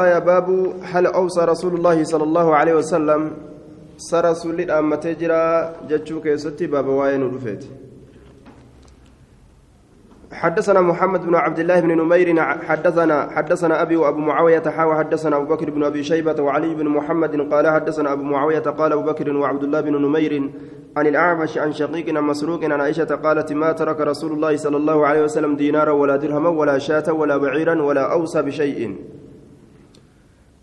يا باب هل أوصى رسول الله صلى الله عليه وسلم سرسول الأمة تجرى جتشوك يستي باب واين رفيت حدثنا محمد بن عبد الله بن نمير حدثنا حدثنا أبي وأبو معاوية حاوى حدثنا أبو بكر بن أبي شيبة وعلي بن محمد قال حدثنا أبو معاوية قال أبو بكر وعبد الله بن نمير عن الأعمش عن شقيق عن مسروق عن عائشة قالت ما ترك رسول الله صلى الله عليه وسلم دينارا ولا درهما ولا شاة ولا بعيرا ولا أوصى بشيء.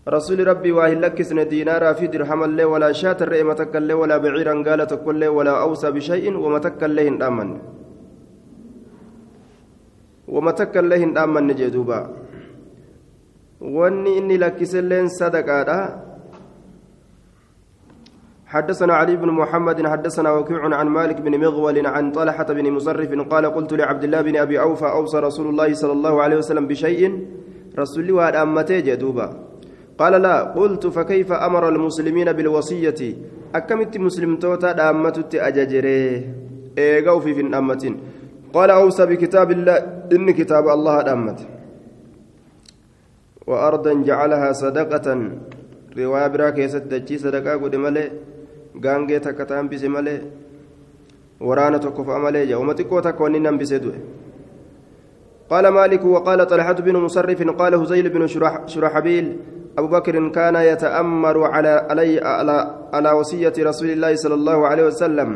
رسول ربي واهل لكسن دينارا في درهم الله ولا شاة الرئي متكل ولا بعيرا قالت كل ولا أوصى بشيء ومتكل له أمن. ومتكل له أمن نجدوبا واني إني لكسن لين صدقاء حدثنا علي بن محمد حدثنا وكيع عن مالك بن مغول عن طلحة بن مصرف قال قلت لعبد الله بن أبي أوفى أوصى رسول الله صلى الله عليه وسلم بشيء. رسول الله وأمتي جدوبا. قال لا قلت فكيف أمر المسلمين بالوصية؟ أكمت مسلم توتا دامتت أججري إيغو في أمتين قال أوصى بكتاب الله إن كتاب الله دامت. وأرضا جعلها صدقة. رواية براك يسدجي صدقة قد ملي. غانجي تكتان بس ملي. ورانا تكف أملي. يومتكو تكوني نم بسدوه قال مالك وقال طلحة بن مصرف قال هزيل بن شرحبيل أبو بكر كان يتأمر على علي على على وصية رسول الله صلى الله عليه وسلم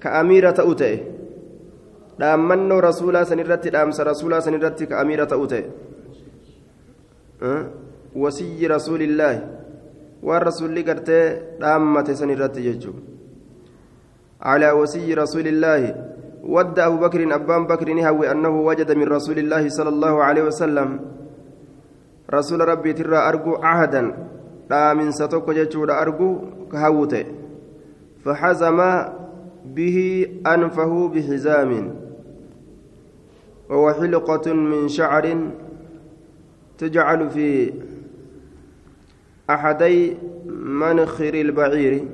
كأميرة أوتي دامنو رسولا سنرت دامس رسولا سنرت كأميرة أوتي أه؟ وصي رسول الله. والرسول قرت دامة سنرت يجو. على وصي رسول الله. ود أبو بكر أبان بكر نهوي أنه وجد من رسول الله صلى الله عليه وسلم رسول ربي ترى أرجو عهدا لا من ستوك جتشود أرجو كهوته فحزم به أنفه بحزام. وهو حلقة من شعر تجعل في أحدي منخر البعير.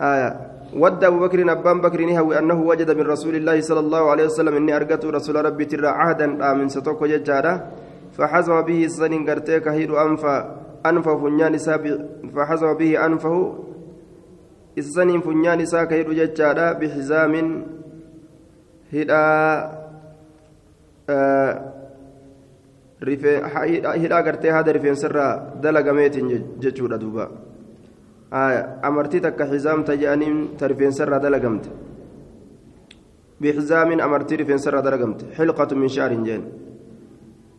آية. ود أبو بكر أبان بكر نهوي أنه وجد من رسول الله صلى الله عليه وسلم إني أرجت رسول ربي ترى عهدا لا من ستوك جتشاده فحزم به السنين قرتي كهيد أنفا أنفه فنيان فحزم به أنفه السنين فنيان سا كهيد ججادا بحزام هدا آه hidhaa gartee haada rifeensarraa dalagameetiin jechuudha duuba amartii takka xizaamta jedhaniin ta rifeensarraa dalagamte bixizaamin amartii rifeensarraa dalagamte xilqatu min shaarin jeen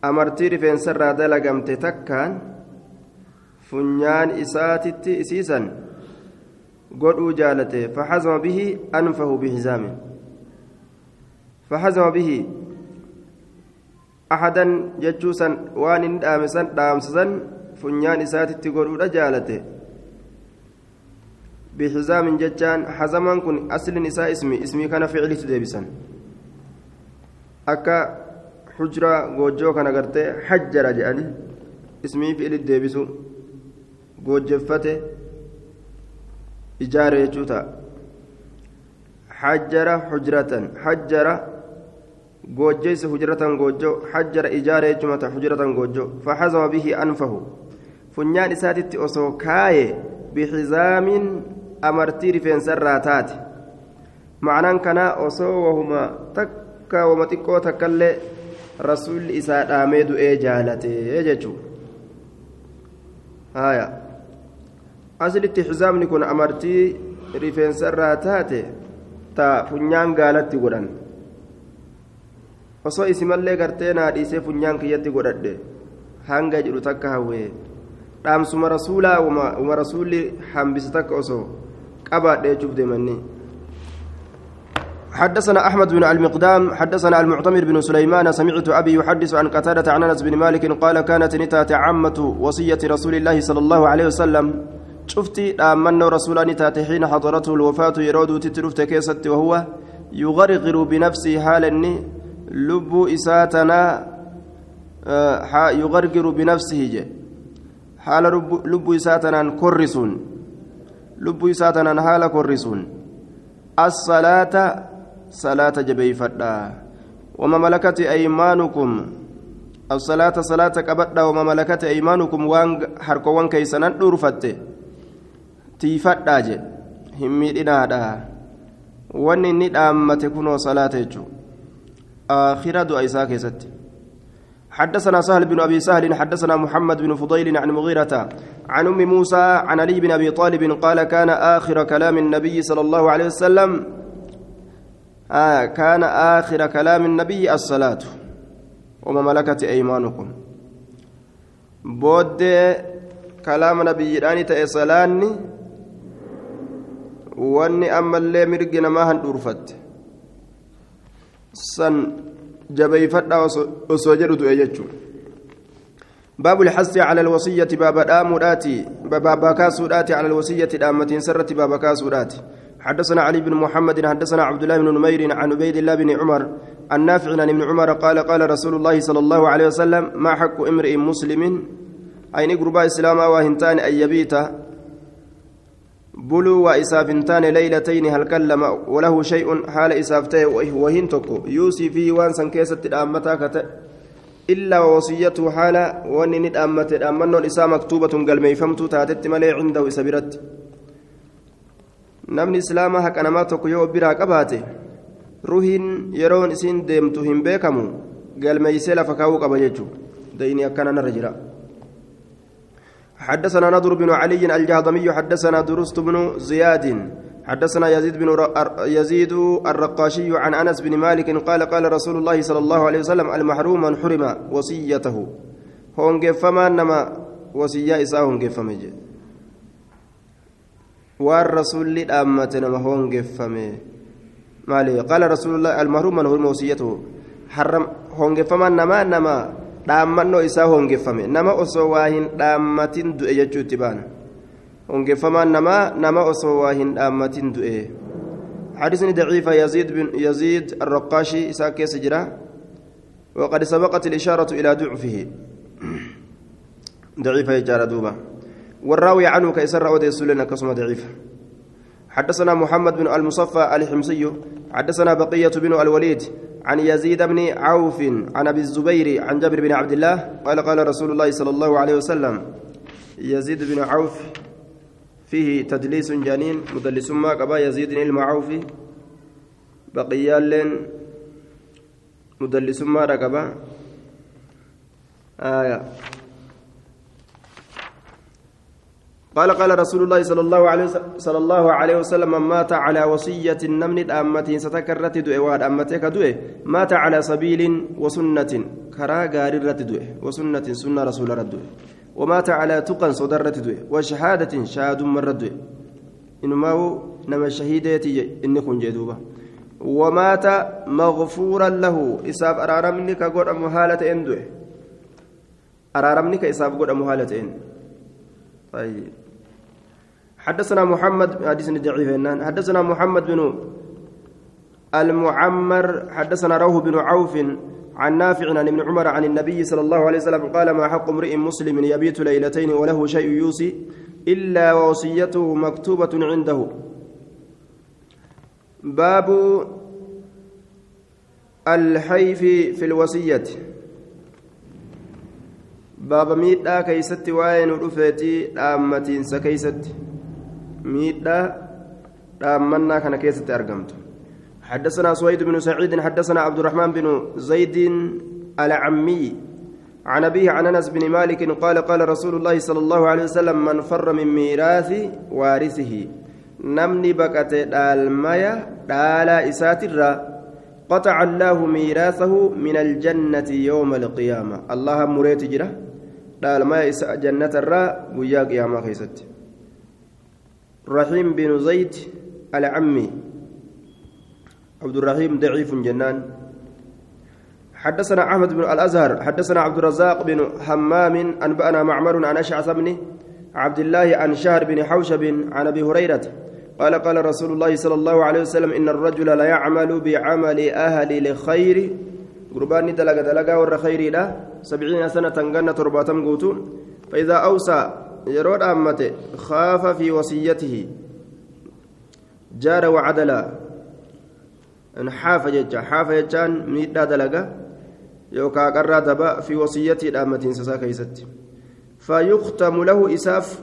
amartii rifeensarraa dalagamte takkaan funyaan isaatitti isiisan godhuu jaalate faxazama bihi anfahu bihizaamin faxazama bihi ahadan jechuusan waan inni dhaamsan dhaamsasan funyaan isaatitti godhuudha jaalate bihizaamin jechaan hazamaan kun aslin isaa ismi ismii kana ficilitti deebisan akka حجرة جوجو كان غرتي حجر جاني اسمي في إلي ديبسو جوجفته إجارة جوتا حجر حجرة حجر جوجيس حجرة جوجو حجر إجارة جمة حجرة جوجو فحزم به أنفه فنيان إساتي أسو كاي بحزام أمرتي رفين سراتات معنى كان أسو وهما تكا ومتكو تكالي rasuulli isaa dhaamee du'ee jaalatee jechuudha. Haya aslitti xizaamni kun amartii rifeensarraa taate ta funyaan gaalatti godhan. Osoo isimallee gartee naa dhiisee funyaan kiyyatti godhadhe hanga jedhu takka hawwee. Dhaamsuma rasuulaa uma rasuulli hambise takka osoo qabaadhe jechuuf deemanii حدثنا أحمد بن المقدام حدثنا المعتمر بن سليمان سمعت أبي يحدث عن قتادة عن أنس بن مالك قال كانت نتات عامة وصية رسول الله صلى الله عليه وسلم. شفتي آمن رسول نتات حين حضرته الوفاة يرود تترفت كيست وهو يغرغر بنفسه حالا لب إساتنا يغرغر بنفسه جي. حال لب إساتنا كرسون. لب إساتنا حال كرسون. الصلاة صلاة جبيفتا وما ملكت أيمانكم؟ الصلاة صلاة كبدا. وما ملكت أيمانكم؟ وان حركوان كيسنان دورفت تيفت داجي همي دينادا واني ندام تكونوا صلاة يجو آخرة دعاء كيست حدثنا سهل بن أبي سهل حدثنا محمد بن فضيل عن مغيرة عن أم موسى عن علي بن أبي طالب قال كان آخر كلام النبي صلى الله عليه وسلم آه كان آخر كلام النبي الصلاة. وما ملكت أيمانكم. بود كلام نبي راني تأسلاني واني أما اللي مرقنا ما هندورفت سن جبيفتا وسوجر دؤيجو باب الحث على الوصية باب داموداتي باب كاسوداتي على الوصية دامتين سرت باب كاسوداتي حدثنا علي بن محمد حدثنا عبد الله بن نمير عن عبيد الله بن عمر النافع عن ابن عمر قال قال رسول الله صلى الله عليه وسلم ما حق امرئ مسلم أين قرباء الإسلام وهنتان أن يبيت بلو وإسافنتان ليلتين هل كلم وله شيء حال إسافته وهن تكو؟ يوسي في وان سنكيسة الأمتا إلا وصيته حال وان ندأمت الأمن الإساء مكتوبة قال ميفمت تاتت ملي عنده إسابرت namni islaamaa haqa namaa tokko yoo biraa qabaate ruhiin yeroon isiin deemtu hin beekamu. Galmeeysee lafa kaa'uu qaba jechuudha. Dayni akkana narra jira. حدثنا نضر بن علي الجهضمي حدثنا درست بن زياد حدثنا يزيد بن يزيد الرقاشي عن أنس بن مالك قال قال رسول الله صلى الله عليه وسلم المحروم من حرم وصيته. هون فما نما وصية اساه هون waan rasuulli dhaammate nama hongeffame maali qaala rasuulullah almahruum man hurma wasiyyatu harram hongeffamaan namaa nama dhaammannoo isaa hongeffame nama osoo waa hin dhaammatin du'e jechuu itti baana hongeffamaan namaa nama osoo waa hin dhaammatin du'e حديثني ضعيف يزيد بن يزيد الرقاشي إساك سجرة وقد سبقت الإشارة إلى ضعفه ضعيف يجار دوبا والراوي عنه كيسر أوديس لنا كسم ضعيف. حدثنا محمد بن المصفى الحمصي حدثنا بقية بن الوليد عن يزيد بن عوف عن أبي الزبير عن جابر بن عبد الله قال قال رسول الله صلى الله عليه وسلم يزيد بن عوف فيه تدليس جنين مدلس ما قبا يزيد المعوف بقية لين مدلس ما رقبا. آية. قال قال رسول الله صلى الله عليه صلى الله عليه وسلم من مات على وصية النمن أمتين ستكرت دوء واد أمتك دوء مات على سبيل وسنة كرا غاررت دوء وسنة سنة رسول رد ومات على تقن صدرت دوء وشهادة شهاد مرد دوء إنما هو؟ نما شهيدتي إنكم جدوبة ومات مغفورا له. إساب أرارمني كقول مهالة إن دوء أرارمني كإساب قول مهالة إن. طيب. حدثنا محمد حديث ضعيف حدثنا محمد بن المعمر حدثنا روح بن عوف عن نافع عن ابن عمر عن النبي صلى الله عليه وسلم قال ما حق امرئ مسلم يبيت ليلتين وله شيء يوصي إلا وصيته مكتوبة عنده. باب الحيف في الوصية باب ميتا كيست وين رفيتي أمتين سكيست ميدا دامنا كان كيست أرقمت حدثنا سويد بن سعيد حدثنا عبد الرحمن بن زيد العمي عن أبيه عن أنس بن مالك قال قال رسول الله صلى الله عليه وسلم من فر من ميراث وارثه نمني بكت المايا دالا إساترا قطع الله ميراثه من الجنة يوم القيامة الله مريت جرا دال ما جنة الرا ويا قيامة خيست رحيم بن زيد العمي عبد الرحيم ضعيف جنان حدثنا أحمد بن الأزهر حدثنا عبد الرزاق بن حمام أنبأنا معمر عن أشعث بن عبد الله عن شهر بن حوشب عن أبي هريرة قال قال رسول الله صلى الله عليه وسلم إن الرجل لا يعمل بعمل أهل الخير قربان دلق دلقا ور خيري لا سبعين سنة جنة ترباتم قوتو فإذا أوصى yeroo dhaammate khaafa fi wasiyyatihi jaara wacadala xaafa jecha xaafa jechaan miidhaa dalaga يوكا قرى في وصيتي دامتين سسا كيست فيختم له إساف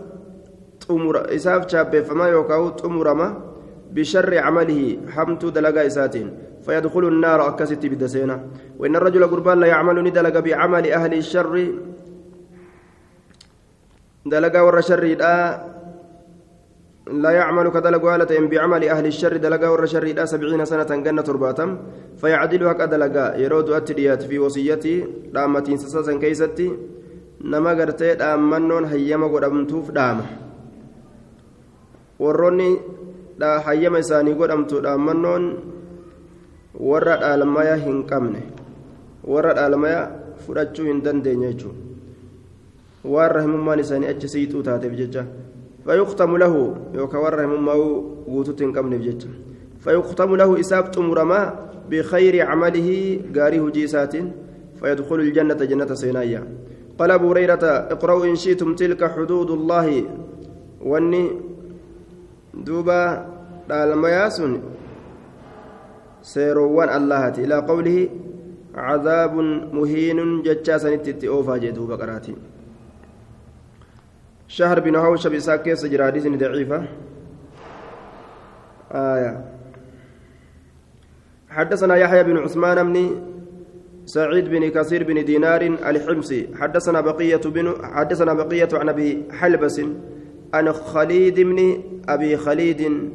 طمر إساف شاب فما يوكاو طمرما بشر عمله حمت دلقا إساتين فيدخل النار أكست بدسينا وإن الرجل قربان لا يعمل ندلق بعمل أهل الشر. دلقا ور شر لا يعمل كدلق والة بعمل أهل الشر. دلقا ور شر سبعين سنة جنة ترباتم. فيعدلها كدلقا يرود أتريات في وصيتي. دامتين سساسا كيستي. نما قرتي دامنون هيما قدامتوف دامه warroonni hayyama isaanii godhamtu dhaammannoon warra dhaalmaya hin qabne warra dhaalmaya fudhachuu hin dandeenye jechuudha waan rahimummaan isaanii achi siixuu taateef jecha fayyuktamu lahu yookaan waan rahimummaa guutuutti hin qabneef jecha fayyuktamu lahu isaaf xumuramaa بخير عمله قاري هجيسات فيدخل الجنة جنة سينايا قال أبو هريرة اقرأوا إن شئتم تلك حدود الله واني دوبا المياس سيروان الله إلى قوله عذاب مهين جتشاسا تتئوفا جدوبا قراتي. شهر بن هوشب إساك كيس جراديس ضعيفة. آية. حدثنا يحيى بن عثمان بن سعيد بن كثير بن دينار الحمصي. حدثنا بقية بن حدثنا بقية عن أبي حلبس عن خليد بن أبي خليد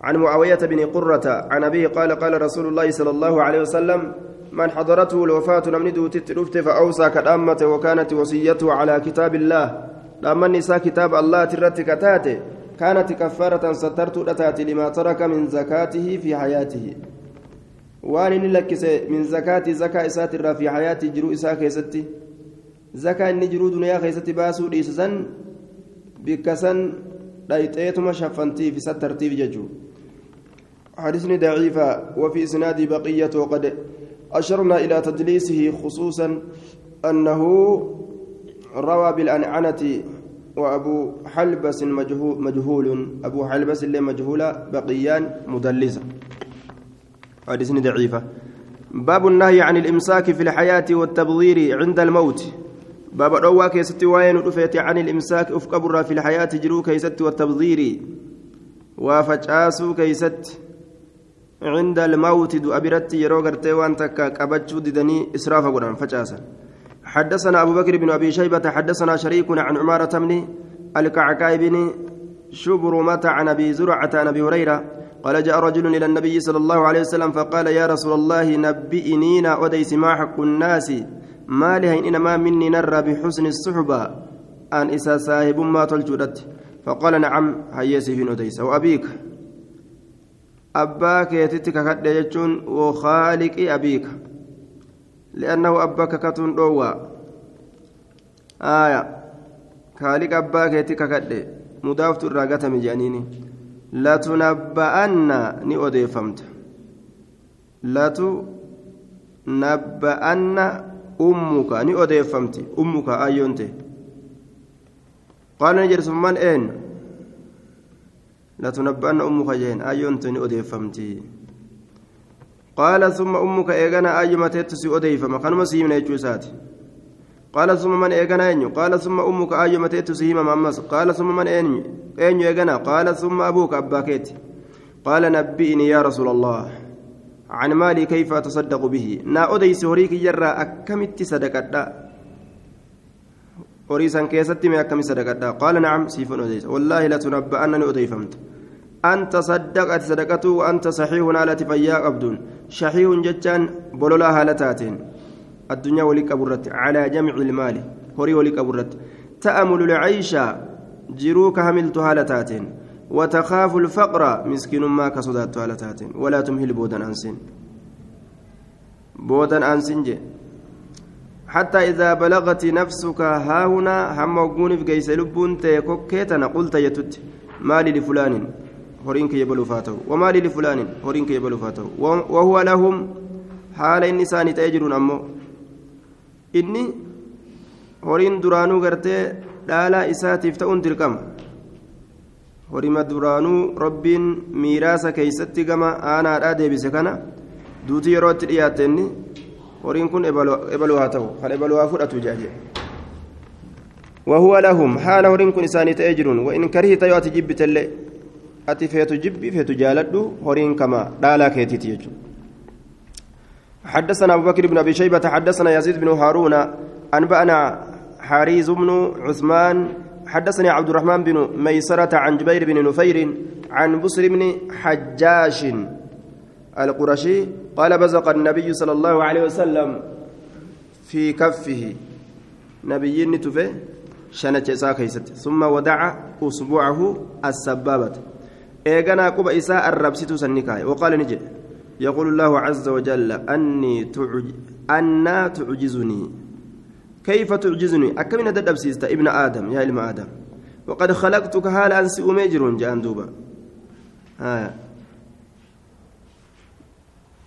عن معاوية بن قرة عن أبيه قال قال رسول الله صلى الله عليه وسلم من حضرته الوفاة نمن دوتت فأوصى كدامة وكانت وصيته على كتاب الله. لما النساء كتاب الله ترت كتاته. كانت كفارة سترت أتات لما ترك من زكاته في حياته. waan inni lakkise min zakaati zakaa isaatirraa fi hayaati jiruu isaa keessatti zakaa inni jiruu duniyaa keessatti san dhayxeetuma shaffantiif isa tartiif jechuu حديثني ضعيفة وفي إسناد بقية وقد أشرنا إلى تدليسه خصوصا أنه روى بالأنعنة وأبو حلبس مجهول أبو حلبس اللي مجهولة بقيان مدلسة حديثني ضعيفة باب النهي عن الإمساك في الحياة والتبذير عند الموت باب روا كيست وين رفيت عن الإمساك أفكبر في الحياة جرو كيست والتبذير وفجاسو كيست عند الموت دو أبرت يروغرت وانت كبتشو ددني إسراف قرآن فجاسا حدثنا أبو بكر بن أبي شيبة حدثنا شريك عن عمارة بن الكعكاء بن شبرمة عن أبي زرعة عن أبي هريرة قال جاء رجل إلى النبي صلى الله عليه وسلم فقال يا رسول الله نبئنينا أديس ما حق الناس ما لهين إنما مني نرى بحسن الصحبة أن إسا صاحب ما تلجدت فقال نعم هيسي في أديس وأبيك أباك يتتك كد يجون وخالق أبيك لأنه أباك كتون دوا آية خالق أباك يتتك كد مدافت الراقة من جانيني latunabba'anna ni odeeffamta. Latunabba'anna ummuka ni odeeffamti ummuka ayyoonte qaala ni jedhe summaan een latunabba'anna ummuka jeen ayyoonte ni odeeffamti qaala summa ummuka eegana ayyumateettu si odeeyfama kanuma si himna jechuu isaati قال ثم من إيغنا أنيو قال ثم أمك آيو متيت سهيما مامس قال ثم من أنيو أنيو إيغنا قال ثم أبوك أباكيت قال نبئني يا رسول الله عن مالي كيف أتصدق به؟ نا أدي سهريك جرى أكمت صدقتا أريسا كيستي ما أكمت صدقتا قال نعم سيفون أديس. والله لا تنبأنني أدي فهمت أنت صدقت صدقته وأنت صحيح على تفيا عبد شحيح جتان بلولا هالتاتين. الدنيا ولك أبرت. على جمع المال. هوري ولك أبرت. تأمل العيش جروك هملت هالتات وتخاف الفقر. مسكين ما كصدات هالتات ولا تمهل بودا أنسين بودا أنسين حتى إذا بلغت نفسك ها هنا هم وقون في قيس لبون تيكوكيتنا قلت يتت مالي لفلان. هورينك يبلو فاته ومالي لفلان. هورينك يبلو فاته وهو لهم. حال النسان تأجرون أمو. inni horiin duraanuu gartee dhaalaa isaatiif ta'uun dirqama horima duraanuu rabbiin miiraasa keeysatti gama aanaadhaa deebise kana duutii yeroo itti dhiyaatte inni horiin kun ebaluu haa ta'u kan ebaluu haa fudhatu jaaje وهو لهم حال هورين كن إساني تأجرون وإن كرهت يأتي جب تلي أتي فيتو جب فيتو جالدو هورين كما دالا كيتي تيجو حدثنا أبو بكر بن أبي شيبة حدثنا يزيد بن هارون أنبأنا حريز بن عثمان حدثني عبد الرحمن بن ميسرة عن جبير بن نفير عن بصر بن حجاش القرشي قال بزق النبي صلى الله عليه وسلم في كفه. نبي نتفه شنة ساكيست ثم ودع أصبعه السبابة. إيغانا قبا إساء الربسة سنكاي. وقال نجي. يقول الله عز وجل أني تعج... أنا تعجزني. كيف تعجزني؟ أكمن تدبسيست ابن آدم يا ابن آدم. وقد خلقتك هال أنسي أميجر جان دوبا. آه.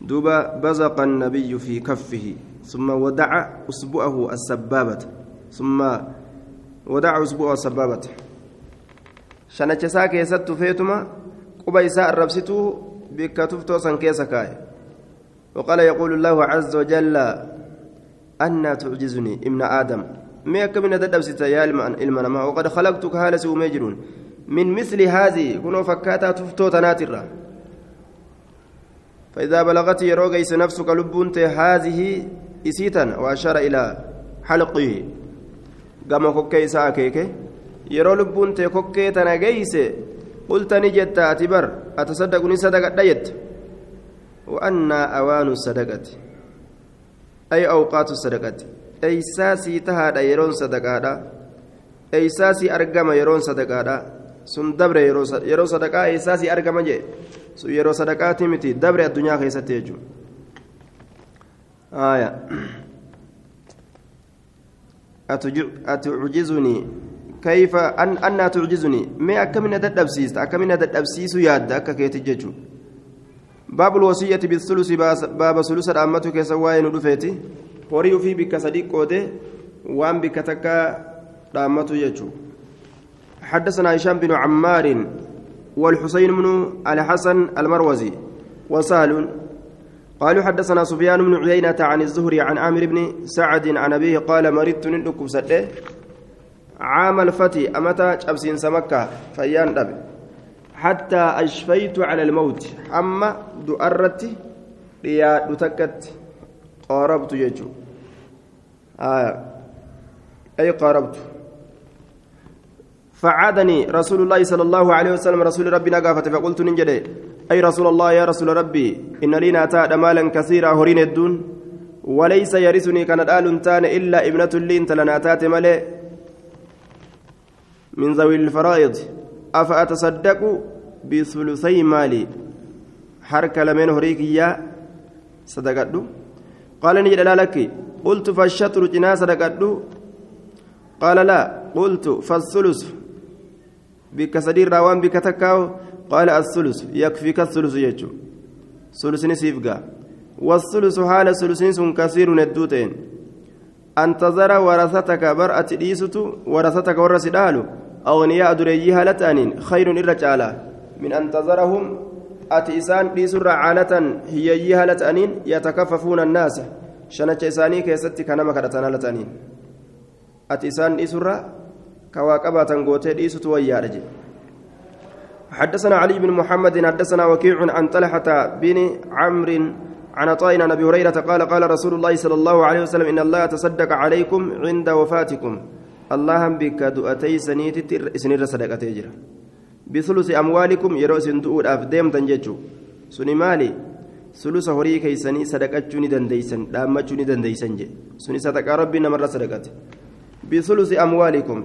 دوبا بزق النبي في كفه ثم ودع أصبعه السبابة. ثم ودع أصبعه السبابة. شنچسا كيست فيتما قبا إساء الربسته بك تفتو سن كيسكاي وقال يقول الله عز وجل أنا تعجزني ابن آدم. ما كمن تدبست يا المنما وقد خلقتك هالس ومجرون من مثل هذه كنوا فكاتا تفتو تناترا فإذا بلغت يروغيس نفسك لبنت هذه إسيتا وأشار إلى حلقه. قام كوكي ساكيك يرو لبنت كوكي تناجيس قلت نجت أتبر. أتصدق صدقة ديت. وأن أوان الصدقة. أي أوقات الصدقة أي ساسي تهاد يرون صدقة أي ساسي أرقم يرون صدقة sun dabre yeroo sadaqaa eessaasii argama jee sun yeroo sadaqaati miti dabre addunyaa keessatti jechuun atucjizunii أن أن تعجزني ما أكمن تدبسيس أكمن تدبسيس ياد أكا كيت ججو باب الوصية بالثلث باب ثلث الأمة كسواي ندفيتي horii ufii bikka sadii qoode waan bikka takka dhaammatu jechuu حدثنا هشام بن عمار والحسين بن الحسن المروزي وسهل. قالوا حدثنا سفيان بن عيينة عن الزهري عن عامر بن سعد عن أبيه قال مرضت ندكم سده. عام الفتي أمتى أبسين سمكة فيان دب حتى أشفيت على الموت. أما دؤرت ريا دتكت. قاربت يجو. آه. أي قاربت؟ فعادني رسول الله صلى الله عليه وسلم رسول ربي نقافت فقلت ننجد. أي رسول الله يا رسول ربي إن لي ناتا مالا كثيرا هرين الدون. وليس يرثني كانت آل تان إلا ابنة لي انت لناتات ملئ. من ذوي الفرائض. أفأتصدق بثلثي مالي. حركة لمن هريكيا صدقت قال نجد لك. قلت فالشطر جنا صدقت قال لا. قلت فالثلث. بك سدير راوان بك تكاو. قال الثلث. يكفيك الثلث يجو. ثلث نسيفقا والثلث حال ثلث كثير ندوتين. أن تذر ورثتك برأة ديستو ورثتك ورث أغنياء دريي هالتانين خير الرجالة من أن تذرهم أتي إسان ديسر عالة هي هالتانين يتكففون الناس. شنة إساني كيستي كنما كرتنا لتأنين. أتي إسان ديسر كواكبة قوتي ديستو ويارجي. حدثنا علي بن محمد حدثنا وكيع عن طلحة بن عمرو عن عطاء عن أبي هريرة قال قال رسول الله صلى الله عليه وسلم إن الله تصدق عليكم عند وفاتكم. اللهم بك دؤتي سنيت سنير صدقتي جرا. بثلث أموالكم يرو سندؤ افدم تنججو. سني مالي ثلث هوري كيسني صدقچو ني دنديسن دامچو ني دنديسن جي. سني صدق ربي نمر صدقت بثلث أموالكم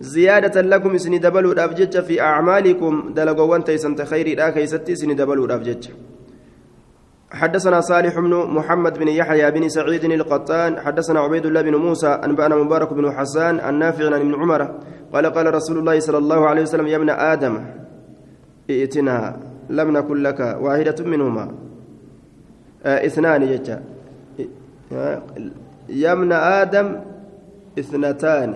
زيادة لكم سني دبلوا الأفجج في أعمالكم دلقوا وانت سنت خيري لا كيستي سني دبلوا الأفجج حدثنا صالح بن محمد بن يحيى بن سعيد القطان حدثنا عبيد الله بن موسى أنبأنا مبارك بن حسان النافع عن ابن عمر قال قال رسول الله صلى الله عليه وسلم يا ابن آدم ائتنا لم نكن لك واحدة منهما. آه اثنان يجا يا ابن آدم اثنتان.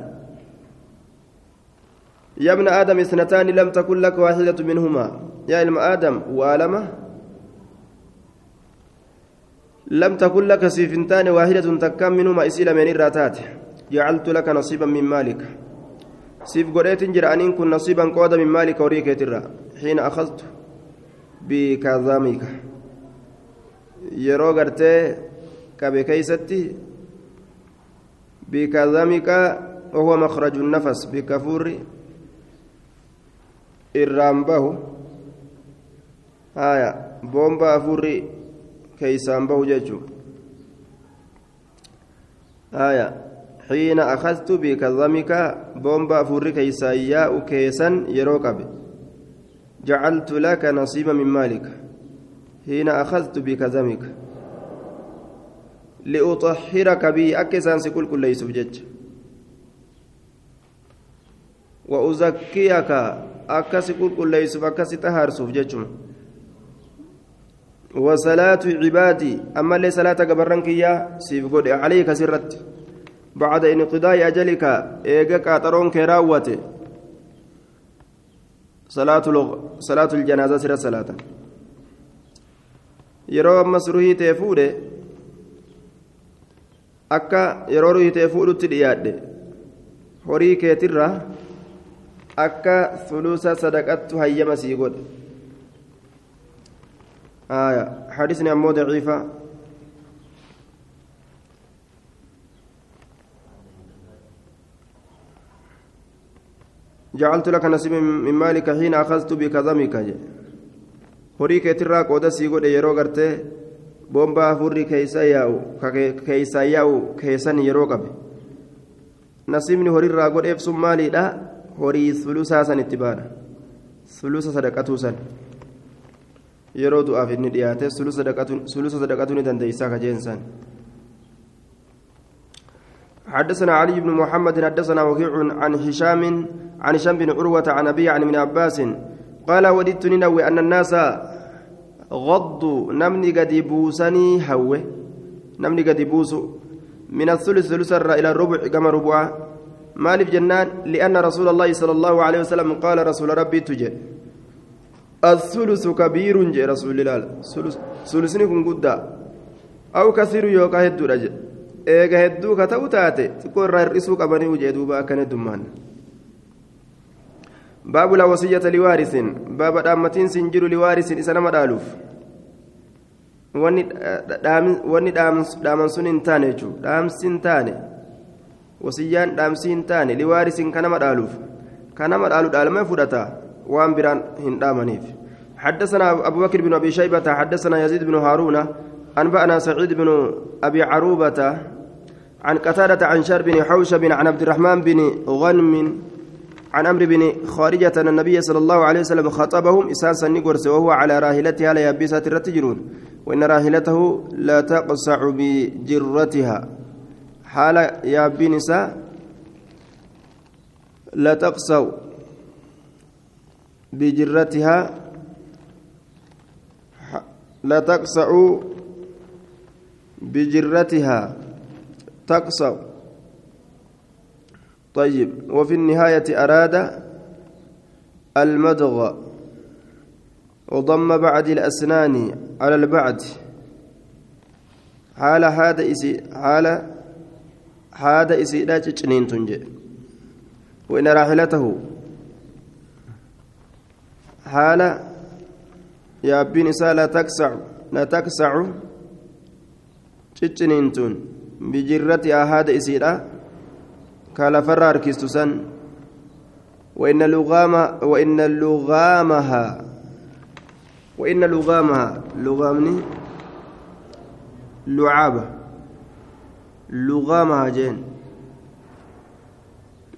يا ابن آدم اثنتان لم تكن لك واحدة منهما. يا ابن آدم وآلمة لم تكن لك سيفنتان واحدة تكم منهما إسيل من الراتات. جعلت لك نصيبا من مالك. سيف قريت جرانين كن نصيبا قودا من مالك وريك ترى حين أخذت بكظامك قرتي كبي كيستي بكظامك وهو مخرج النفس بكفور الرامبه آية بومبا أفوري كيسان به ججو. آية. حين أخذت بكظمك بومبا أفوري كيسان ياء كيسان يروكب جعلت لك نصيبا من مالك. حين أخذت بكظمك لأطهرك بي. أكسان سكول كل يسوف جج وأزكيك. أكسي كل يسوف أكسي تهار سوف ججم وصلاة عبادي أما اللي صلاة قبرنك يا سيف عليك سرت بعد انقضاء أجلك إيجا كاترون كراوة صلاة لغ... صلاة الجنازة سر صلاة fuudhe akka yeroo ruhii ta'e fuudhutti dhiyaadhe horii keetirra akka sulusa sadaqattu hayyama sii godhe آية حديثنا أمو ضعيفة جعلت لك نصيب من مالك حين أخذت بكظمك horii keetirraa qooda sii godhe yeroo gartee boombaa afurri keeysa yaa'u keeysaa yaa'u keessan yeroo qabe nasiibni horiirraa godheef sun maaliidha horii sulusaa san itti baadha sulusa sadaqatuu san yeroo du'aaf inni dhiyaate sulusa sadaqatu ni dandeeysaa kajeensan حدثنا علي بن محمد حدثنا وكيع عن هشام عن هشام بن عروة عن أبي عن ابن عباس قال وددت ننوي أن الناس غضوا نمني قد بوسني هوة. نمني قد بوسو من الثلث ثلث إلى الربع كما ربعا مالف جنان لأن رسول الله صلى الله عليه وسلم قال رسول ربي تجي الثلث كبير جاء رسول الله ثلثني كن قدا أو كثير يوكا هدو رجل eega hedduu ka ta'u taate xiqqoo irraa hir'isuu qabanii hujee duuba akkana dummaan baabu laa wasiyyata liwaarisin baaba dhaammatiin sin jiru liwaarisin isa nama dhaaluuf wanni dhaaman sun hin taane jechuudha dhaamsi hin taane wasiyyaan dhaamsi hin taane liwaarisin ka nama dhaaluuf ka nama dhaalu dhaalmee fudhata biraan hin dhaamaniif. حدثنا أبو بكر بن أبي شيبة حدثنا يزيد بن هارون أنبأنا سعيد بن أبي عروبة عن قتادة عن شر بن حوشب عن عبد الرحمن بن غنم عن أمر بن خارجة أن النبي صلى الله عليه وسلم خطبهم إساسا نقرس وهو على راهلتها ليبسة الرتجرون وإن راهلته لا تقصع بجرتها. حال يابنسا لا تقصع بجرتها لا تقصع بجرتها. تقصع. طيب. وفي النهاية أراد المدغ. وضم بعد الأسنان على البعد. حال هذا إسي حال هذا إسي لا تجنين تنجي. وإن راحلته. تكسع لا تكسع. تجنين تن بجرتها هذا إسي كالا فرار كيستوسان وإن لغام وإن لغامها وإن لغامها لغامني لعابة لغامها جين.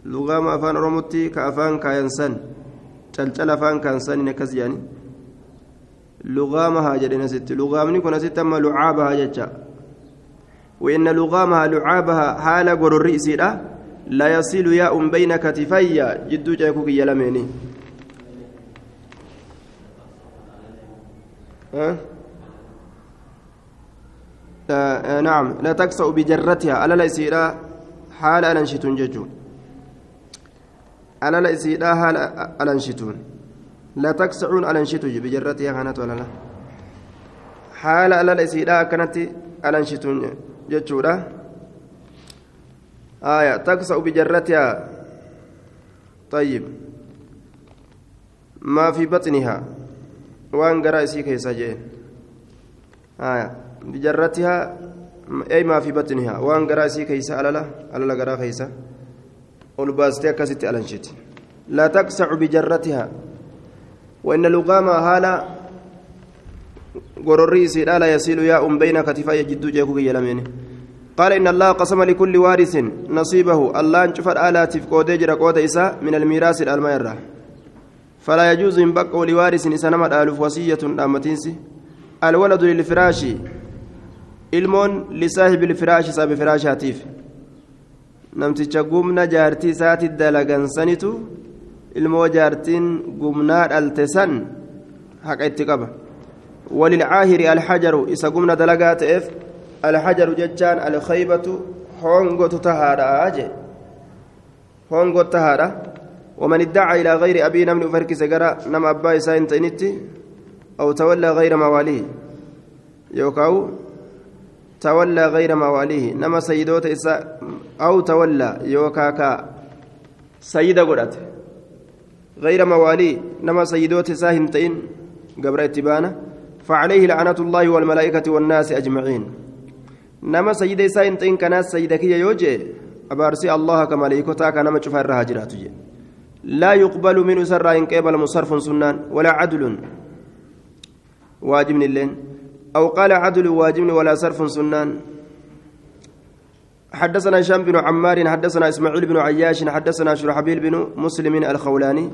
لغام أفان رمتي كأفان كاينسان تلتل أفان كانسان نكس يعني لغامها جدنا ست لغامني كنا ست أما لعابها جتا وإن لغامها لعابها حال قرر رئيسي لا يصل ياء بين كتفي جدو جاكوك يلميني أه؟ آه نعم لا تكسأ بجرتها ألا لا يصير حال أنشتون ججون ألا لا يصير حال أنشتون لا تكسعون أنشتون بجرتها كانت ولا لا. haala alala isiidha akkanatti alanshitu jechuudha آية تكسأ بجرتها. طيب. ما في بطنها؟ وان سيكي سجين آية بجرتها. أي ما في بطنها؟ وان قرأ سيكي سأللا أللا قرأ والباستي كست ألنشت لا تكسع بجرتها. وإن لقام هالا قرري سيدا لا يسيل ياء بين كتفي جدو جيكو يلمين قال إن الله قسم لكل وارث نصيبه. الله انشف الآلات في قودة جرى قودة إساء من الميراث الميرة فلا يجوز إن بقوا لوارث إسانما الألف وصية أمتينسي الولد للفراش. ilmoon lisaahibi ilfiraashi sabi firaashaatiif namticha gumna jaartii isaati dalagansanitu ilmoo jaartiin gumnaa dhalte san haqa itti qaba walilcaahiri alxajaru isa gumna dalagaa ta'eef alxajaru jechaan alkaybatu hongotu tahaadha je hongot tahaadha ومن ادعى إلى غير أبي نمن أفرك سجرا نم أبا إساء تنتي أو تولى غير مواليه يوكاو تولى غير مواليه نما سيدوت إساء أو تولى يوكاكا سيدة قرأت غير مواليه نما سيدوت إساء هنتين قبر اتبانه فعليه لعنة الله والملائكة والناس أجمعين. نما سيد إساء هنتين كناس سيدك يوجي أبارسي الله كملائكتا كنما شفار هاجرات لا يقبل من سر إن قبل مصرف سنان ولا عدل. واجب اللين أو قال عدل واجب ولا صرف سنان. حدثنا هشام بن عمار حدثنا إسماعيل بن عياش حدثنا شرحبيل بن مسلم الخولاني.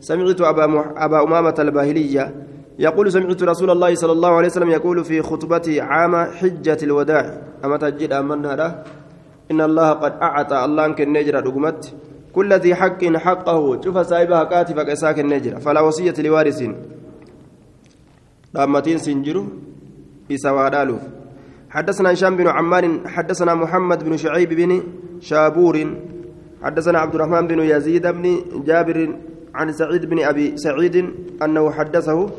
سمعت أبا, مح... أبا أمامة الباهلية يقول سمعت رسول الله صلى الله عليه وسلم يقول في خطبته عام حجة الوداع. أما تجد أمنا إن الله قد أعطى الله كن نجرة رقمت كل ذي حق حقه. شوف سايبها كاتفك إساك النجرة. فلا وصية لوارث. رامتين سنجرو إسوادالوف حدثنا هشام بن عمار حدثنا محمد بن شعيب بن شابور حدثنا عبد الرحمن بن يزيد بن جابر عن سعيد بن أبي سعيد أنه حدثه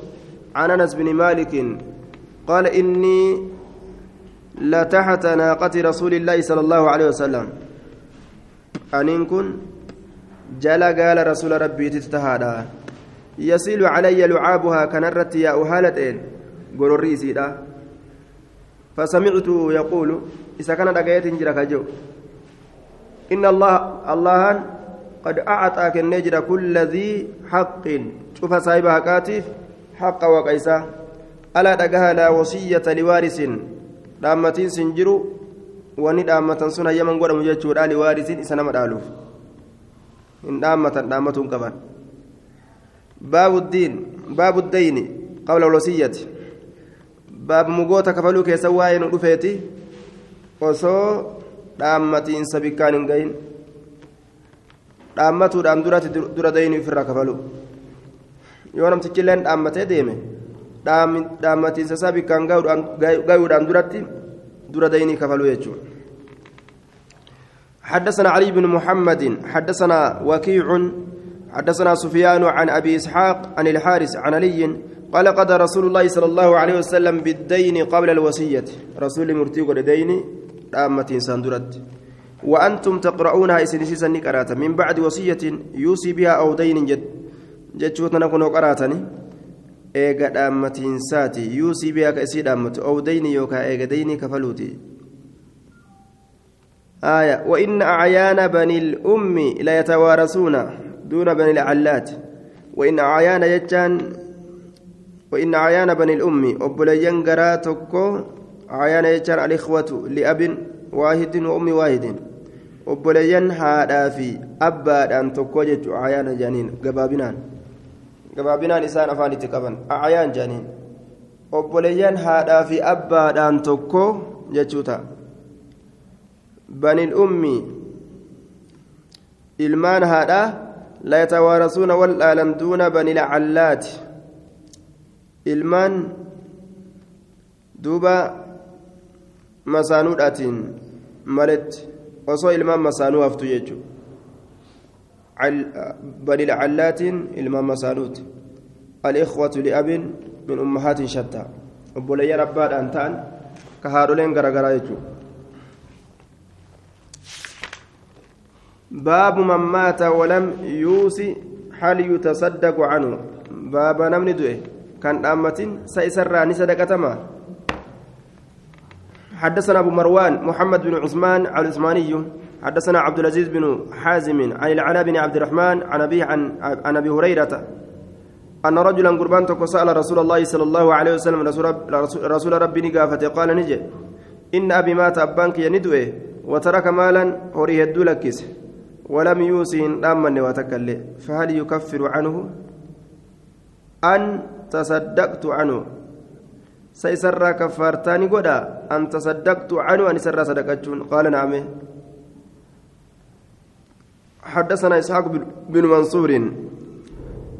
عن أنس بن مالك قال إني لتحت ناقة رسول الله صلى الله عليه وسلم. أن كن جل قال رسول ربي تتهادى يسيل علي لعابها كنرت يا أهالتين. سيدا فسمعت يقول إذا كان دقيت جرك جو إن الله الله قد أعطاك النجر كل ذي حق شوف صاحبها كاتف حق وقيسا ألا دقها لا وصية لوارث دامتين سنجرو wani dhaammatan sun hayyaman godhamu jechuudha liwaarisiin isa nama dhaaluuf hin dhaammatan dhaammatuun qaban baabu ddiin baabu dayni qabla walwasiyyati baaba mugoota kafaluu keessa waa'ee nu dhufeeti osoo dhaammatiinsa bikkaan hin gahin dhaammatuudhaan duratti dura dayni ofirraa kafalu yoo namtichi illeen dhaammatee deeme dhaammatiinsa isaa bikkaan gayuudhaan duratti dura dayni kafalu jechuudha حدثنا علي بن محمد حدثنا وكيع حدثنا سفيان عن ابي اسحاق عن الحارث عن علي قال قضى رسول الله صلى الله عليه وسلم بالدين قبل الوصية. رسول مرتي قد دين دامة ساندرت وأنتم تقرؤونها إسنسيسا نكراتا. من بعد وصية يوصي بها أو دين جد. جتشوتنا نكون قراتني. إيغا دامة ساتي يوصي بها كأسي دامة. أو دين يوكا إيغا دين كفلوتي. آية. وإن أعيان بني الأم لا يتوارثون دون بني العلات. وإن أعيان يجان وإن عيان بني الأم أبليان قراتكو عيان يجار الإخوة لأب واحد وأم واحد. أبليان هذا في أبا أن تكوجت عيان جانين قبابنان قبابنان إسان أفاني تكبن. عيان جانين. أبليان هذا في أبا أن تكو جتوتا بني الأم إلمان هذا لا يتوارثون ولا لم دون بني العلات. Ilmaan duuba masaanuudhaatiin maletti osoo ilmaan masaanuu haftu jechuudha bani lacallaatiin ilmaan masaanuuti الإخوة لأب من أمهات شتى abbaadhaan ta'an ka haadholeen garagaraa jechuudha باب من مات ولم يوصي هل يتصدق عنه باب نمني دوئه كان أمة سيسر صدقتما حدثنا أبو مروان محمد بن عثمان العثماني حدثنا عبد العزيز بن حازم عن العلاء بن عبد الرحمن عن أبي عن عن أبي هريرة أن رجلا قربان سأل رسول الله صلى الله عليه وسلم رسول, رسول ربي نقافة قال نجي إن أبي مات أبانك يندوه وترك مالا هوريه الدولكس ولم يوسين أمن وتكلي فهل يكفر عنه أن تصدقت عنه سيسر كفارتاني قدا أن تصدقت عنه أن سر صدقتون قال نعم حدثنا إسحاق بن منصور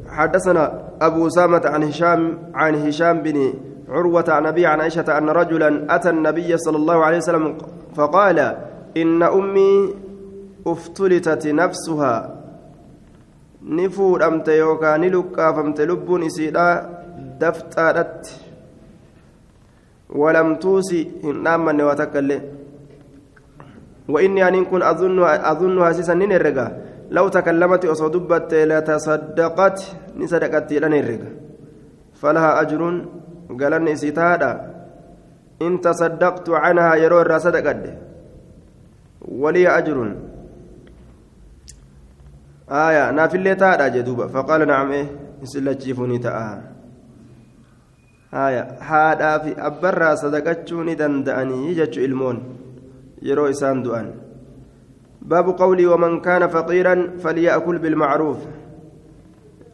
حدثنا أبو أسامة عن هشام عن هشام بن عروة عن أبي عن عائشة أن رجلا أتى النبي صلى الله عليه وسلم فقال إن أمي افتلتت نفسها نفور أمت يوكا نلقى فمت لب إسيدا دفترت ولم توسي إن آمن وتكلم وإني أن كن أظن أظنها سيسا ننرقا لو تكلمت أصدبت لتصدقت نصدقت لنرقا فلها أجر قالني سيتادا إن تصدقت عنها يرو الرصدقت ولي أجر آية نافلة تادا جدوبا فقال نعم إيه سلتشيفوني تآ haadhaa fi abbarraa sadaqachuu ni danda'anii jechuun ilmoon yeroo isaan du'an. Baabu qawlii waman kaana faqiiran falya'kul bilmacruuf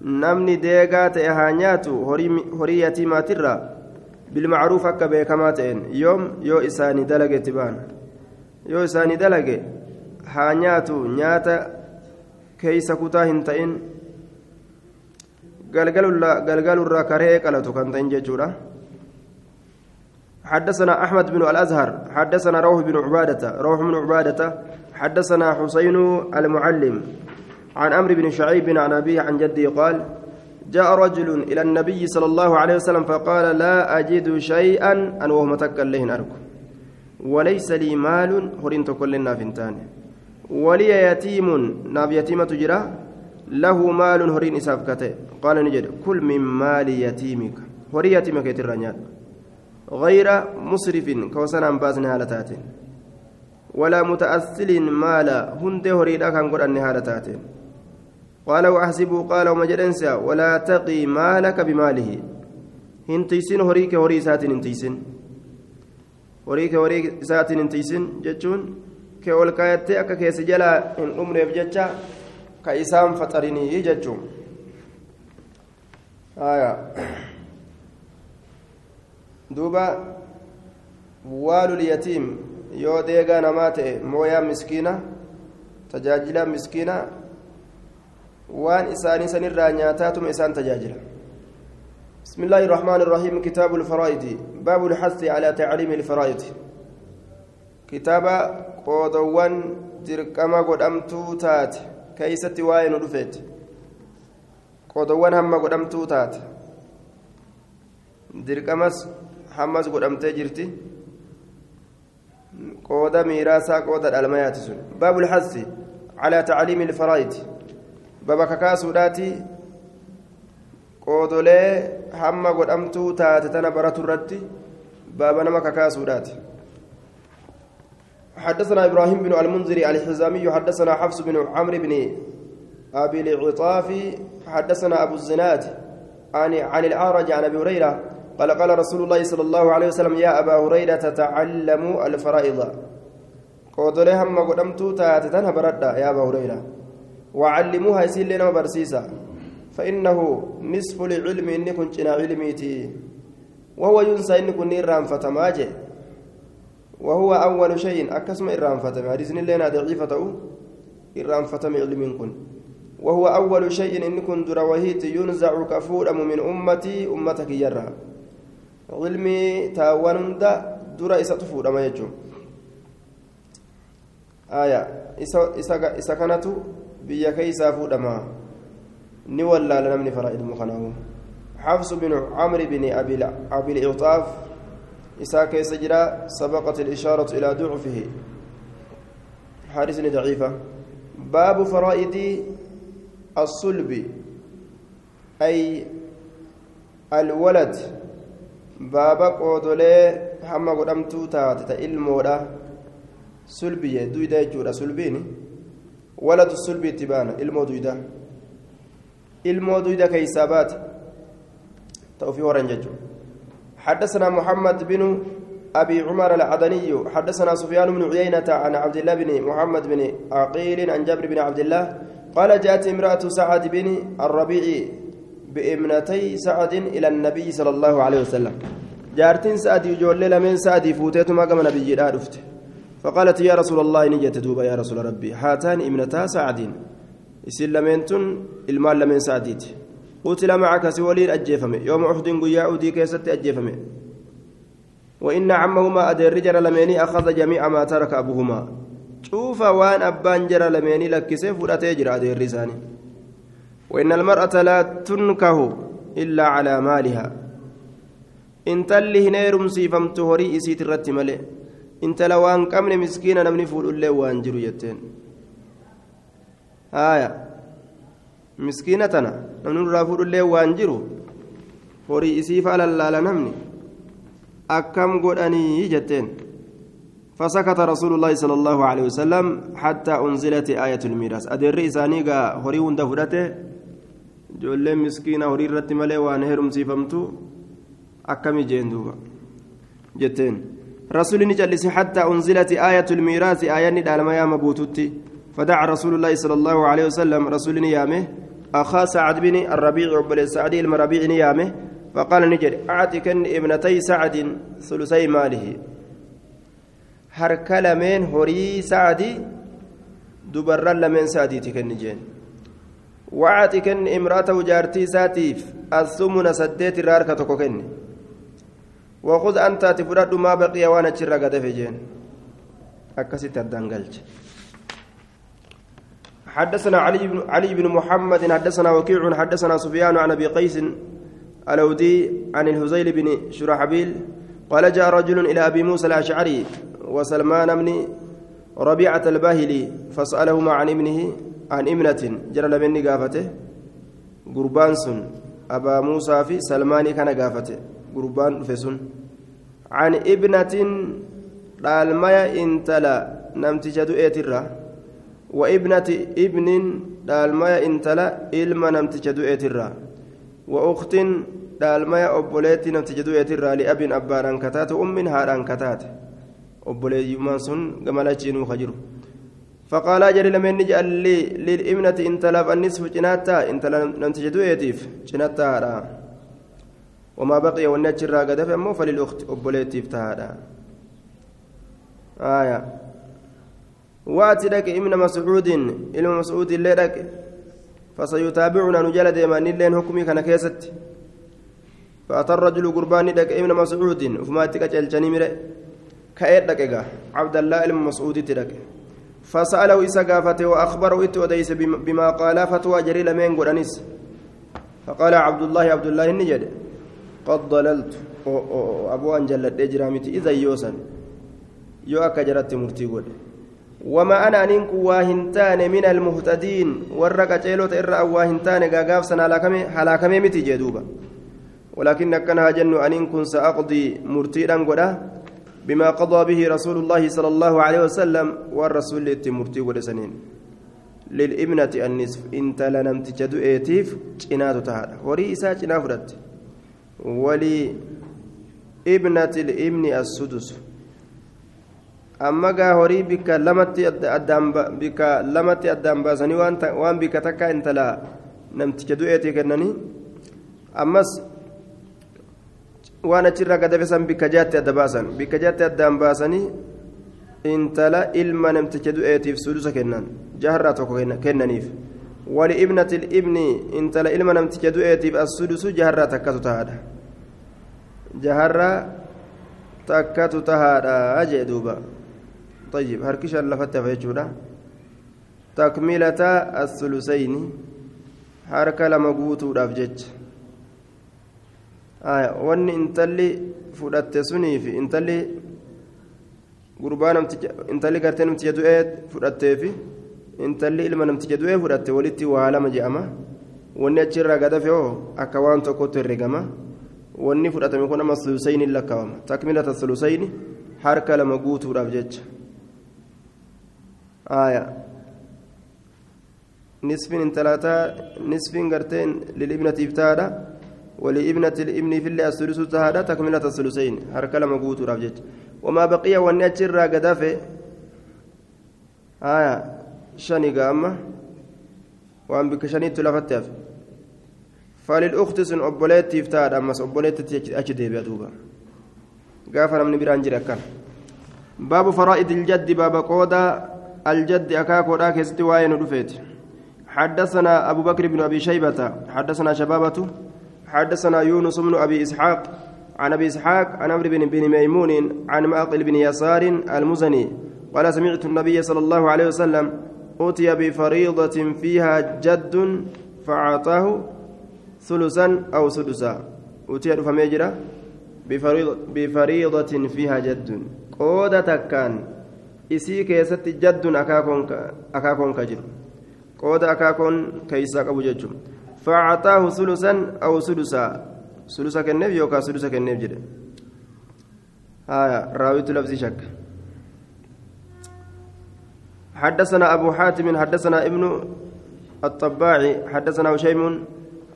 namni deegaa ta'e haa nyaatu horii yatiimaatirraa bilmacruuf akka beekamaa ta'een yoom yoo isaanii dalage tibaan yoo isaanii dalage haa nyaatu nyaata keeysa kutaa hin ta'in galgalurraa karee qalatu kan ta'in jechuudha. حدثنا أحمد بن الأزهر حدثنا روح بن عبادة روح بن عبادة حدثنا حسين المعلم عن أمر بن شعيب عن أبيه عن جده قال جاء رجل إلى النبي صلى الله عليه وسلم فقال لا أجد شيئا أن وهو متكل له أركو وليس لي مال هرنت كل فنتان ولي يتيم ناب يتيمة جرا. له مال هرين إسافكته قال نجد كل من مال يتيمك. هري يتيمك يترنيات غير مسرف كوسنا باسن هالتات ولا متأثل مالا هند هريدا كان قد أن هالتات قال وأحسبه قال ومجدنسا ولا تقي مالك بماله. هنتيسن هريك هري سات هنتيسن هريك هري سات هنتيسن جتون كأول كايتي أكا كيس جلا إن أمر يفجتشا كإسام فطرني جتون آية waalul yatiim yoo deegaa namaa ta'e mooyaa miskiina tajaajila miskiina waan isaanii sanirraa nyaataatuma isaan tajaajila بسم الله الرحمن الرحيم كتاب الفرائض باب الحث على تعليم الفرائض كتاب قودوان درقما قدامتو تات كيست واين رفيت قودوان هم قدامتو تات درقمس hammas godhamtee jirti qooda miiraasaa qooda dhalmayaati sun baabu lxasi calaa tacliimi ilfaraa'id baba kakaasuudhaati qoodolee hamma godhamtuu taate tana baratu irratti baaba nama kakaasuudhaati حدثنا إبراهيم بن المنذر الحزامي حدثنا حفص بن عمرو بن أبي العطاف حدثنا أبو الزناد عن عن الأعرج عن أبي هريرة قال قال رسول الله صلى الله عليه وسلم يا أبا هريرة تتعلموا الفرائض. قودله هم قدمتو تاتتنها بردا يا أبا هريرة. وعلموها يسير لنا برسيسا فإنه نصف العلم إني كنت علميتي وهو ينسى إني كنت إرام فتماجه. وهو أول شيء أكسم إرام فتم حديث لنا ضعيفة إرام فتم علم كن. وهو أول شيء إن كنت روهيت ينزع كفورم من أمتي أمتك يرى. ilmi taawwan hunda dura isa tufuudhama jechuun aya isa kanatu biyya keeysaa fuudhama ni wallaala namni fara ilmu kanaahu حفص بن عمرو بن أبي العطاف إساء كيس جرا سبقت الإشارة إلى ضعفه. حارس ضعيفة. باب فرائد الصلب أي الولد. بابا قودولي حما قدمتو تاتي تإلمودا سلبي دويدا يجورا سلبيني ولد السلبي تبانا إلمو دويدا إلمو دويدا كيسابات. توفي ورنججو. حدثنا محمد بن أبي عمر العدني حدثنا سفيان بن عيينة عن عبد الله بن محمد بن عقيل عن جابر بن عبد الله قال جاءت امرأة سعد بن الربيع بابنتي سعد إلى النبي صلى الله عليه وسلم. جارتين سعد يجول من سعد فوتيت ما قام نبي رفت فقالت يا رسول الله نجت دوبا يا رسول ربي. هاتان ابنتا سعد. إسلامنتن المال من سعديت. قتل معك سولين أجيفمي. يوم أحد قيا أودي كيست أجيفمي. وإن عمهما أدي الرجل لميني أخذ جميع ما ترك أبوهما. شوف وان أبان جرى لميني لك سيف ولا تجرى أدي الرساني. وإن المرأة لا تنكه إلا على مالها. إن تلي هنيرم سيفمت هري إسيت الرت ملئ إن تلوان كمن مسكينة نمني فول الله وانجرو يتين آية. مسكينة تنا نمني رافول الله وانجرو هري إسيف على الله نمني أكم قرأني جتين فسكت رسول الله صلى الله عليه وسلم حتى أنزلت آية الميراث أدر إساني هري وندفرته ijoolleen miskiina horii irratti malee waan heerumsiifamtu akkami jeen duuba jetteen? رسول نجلس حتى أنزلت آية الميراث آية ندالما يا مبوتوتي فدعا رسول الله صلى الله عليه وسلم. رسول نيامه. أخا سعد بن الربيع بن السعدي المربيع نيامه. فقال نجري أعتكن ابنتي سعد ثلثي ماله. هركل لمن هري سعدي دبر لمن سعدي تكن وعاتي كن امرأته جارتي ساتيف الثمن سديت الراركة كوكن وخذ أنت تفرد ما بقي وأنا تشرى قد فجين أكست الدنقلج حدثنا علي بن علي بن محمد حدثنا وكيع حدثنا سفيان عن أبي قيس الأودي عن الهزيل بن شرحبيل قال جاء رجل إلى أبي موسى الأشعري وسلمان بن ربيعة الباهلي فسألهما عن ابنه عن إمنة جرى لمني قافته قربان سن. أبا موسى في سلماني كان قافته. قربان فسن عن ابنة dhaalmaya intala namticha du'eetirra wa ibnati ibnin dhaalmaya intala ilma namticha du'eetirra wa uktin dhaalmaya obboleetti namticha du'eetirra liabin abbaadhaan kataate ummin haadhaan kataate obboleeyyummaan sun gamalachiinuu ka jiru فقال جري لمن نجعل لي للإمنة إن تلف النصف جناتا إن لم تجدوا يتيف جناتا وما بقي والنجر قد فمو فللأخت أبوليتيف تهادا آية واتي لك ابن مسعود إلى مسعود اللي لك. فسيتابعنا نجل ديما نلين حكمي كان كيست. فأتى الرجل قربان لك ابن مسعود فما تكتل جنيمر كأيد لك عبد الله المسعود تلك. فسأله إسا قافته وأخبره إتو وديس بما قال فتوى جري لمن قرانيس فقال عبد الله عبد الله النجد. قد ضللت. أبو أنجلت إجرامتي إذا يوسن. يو أكا جرت مرتي قد. وما أنا أنك واهنتان من المهتدين ورق جيلوت إرى واهنتان قاقاف سنة هلاكمي متي جدوبا ولكن كان جن أن كن سأقضي مرتيرا قدا بما قضى به رسول الله صلى الله عليه وسلم والرسول التمرتي ولسنين للإبنة النصف إنت لنمت جدو إيتيف جنات تهادا. وري إسا جنافرت. ولي إبنة الإبن السدس. بك لمت أدام بك لمت أدام باسني وان وان بك تكا إنت لا نمت جدو إيتي كنني أمس waan achirraa gadabesan bikka jaatti adda baasan bikka jaatti addaan baasanii intala ilma namticha du'eetiif sudusa kennan jaharraa tokko kennaniif wali ibnati ibni intala ilma namticha du'eetiif assudusu jaharraa takkatu tahaadha jaharraa takkatu tahaadha jee duuba طيب هركش اللفت فيجودا تكملة الثلثين حركة لما قوتوا دافجج wanni intalli fudhatte suniifi intalli gurbaa namticha intalli gartee namticha du'ee fudhatteefi intalli ilma namticha du'ee fudhatte walitti waa lama je'ama wanni achirraa gadafe hoo akka waan tokkotti herregama wanni fudhatame kun amma sulusayni lakkaawama takmilata sulusayni harka lama guutuudhaaf jecha aayaa nisfiin intalaataa nisfiin garteen lilibnatiif taadha ولابنة الابن في الله الثلث تهادا تكملة الثلثين. هرك لما قوت رافجت وما بقي والنجر قدافه آية. شني قامة. وأن بك شني تلفتف فللأخت سن أبوليت تفتاد أما أبوليت أجدي بيدوبا قافنا من بران جركان باب فرائد الجد باب قودا الجد أكاكو راك استواين رفيت حدثنا أبو بكر بن أبي شيبة حدثنا شبابة حدثنا يونس بن أبي إسحاق عن أبي إسحاق عن عمرو بن بن ميمون عن معقل بن يسار المزني قال سمعت النبي صلى الله عليه وسلم أوتي بفريضة فيها جد فأعطاه ثلثا أو سدسا. أوتي بفريضة, بفريضة فيها جد. قودة كان. Isii keessatti jadduun akaakoon ka jiru. Qooda akaakoon keeysaa qabu jechuun. فأعطاه ثلثا أو سدسا سدسا كنف يوكا سدسا كنف جده آية راويت لفظ شك حدثنا أبو حاتم حدثنا ابن الطباعي حدثنا هشيم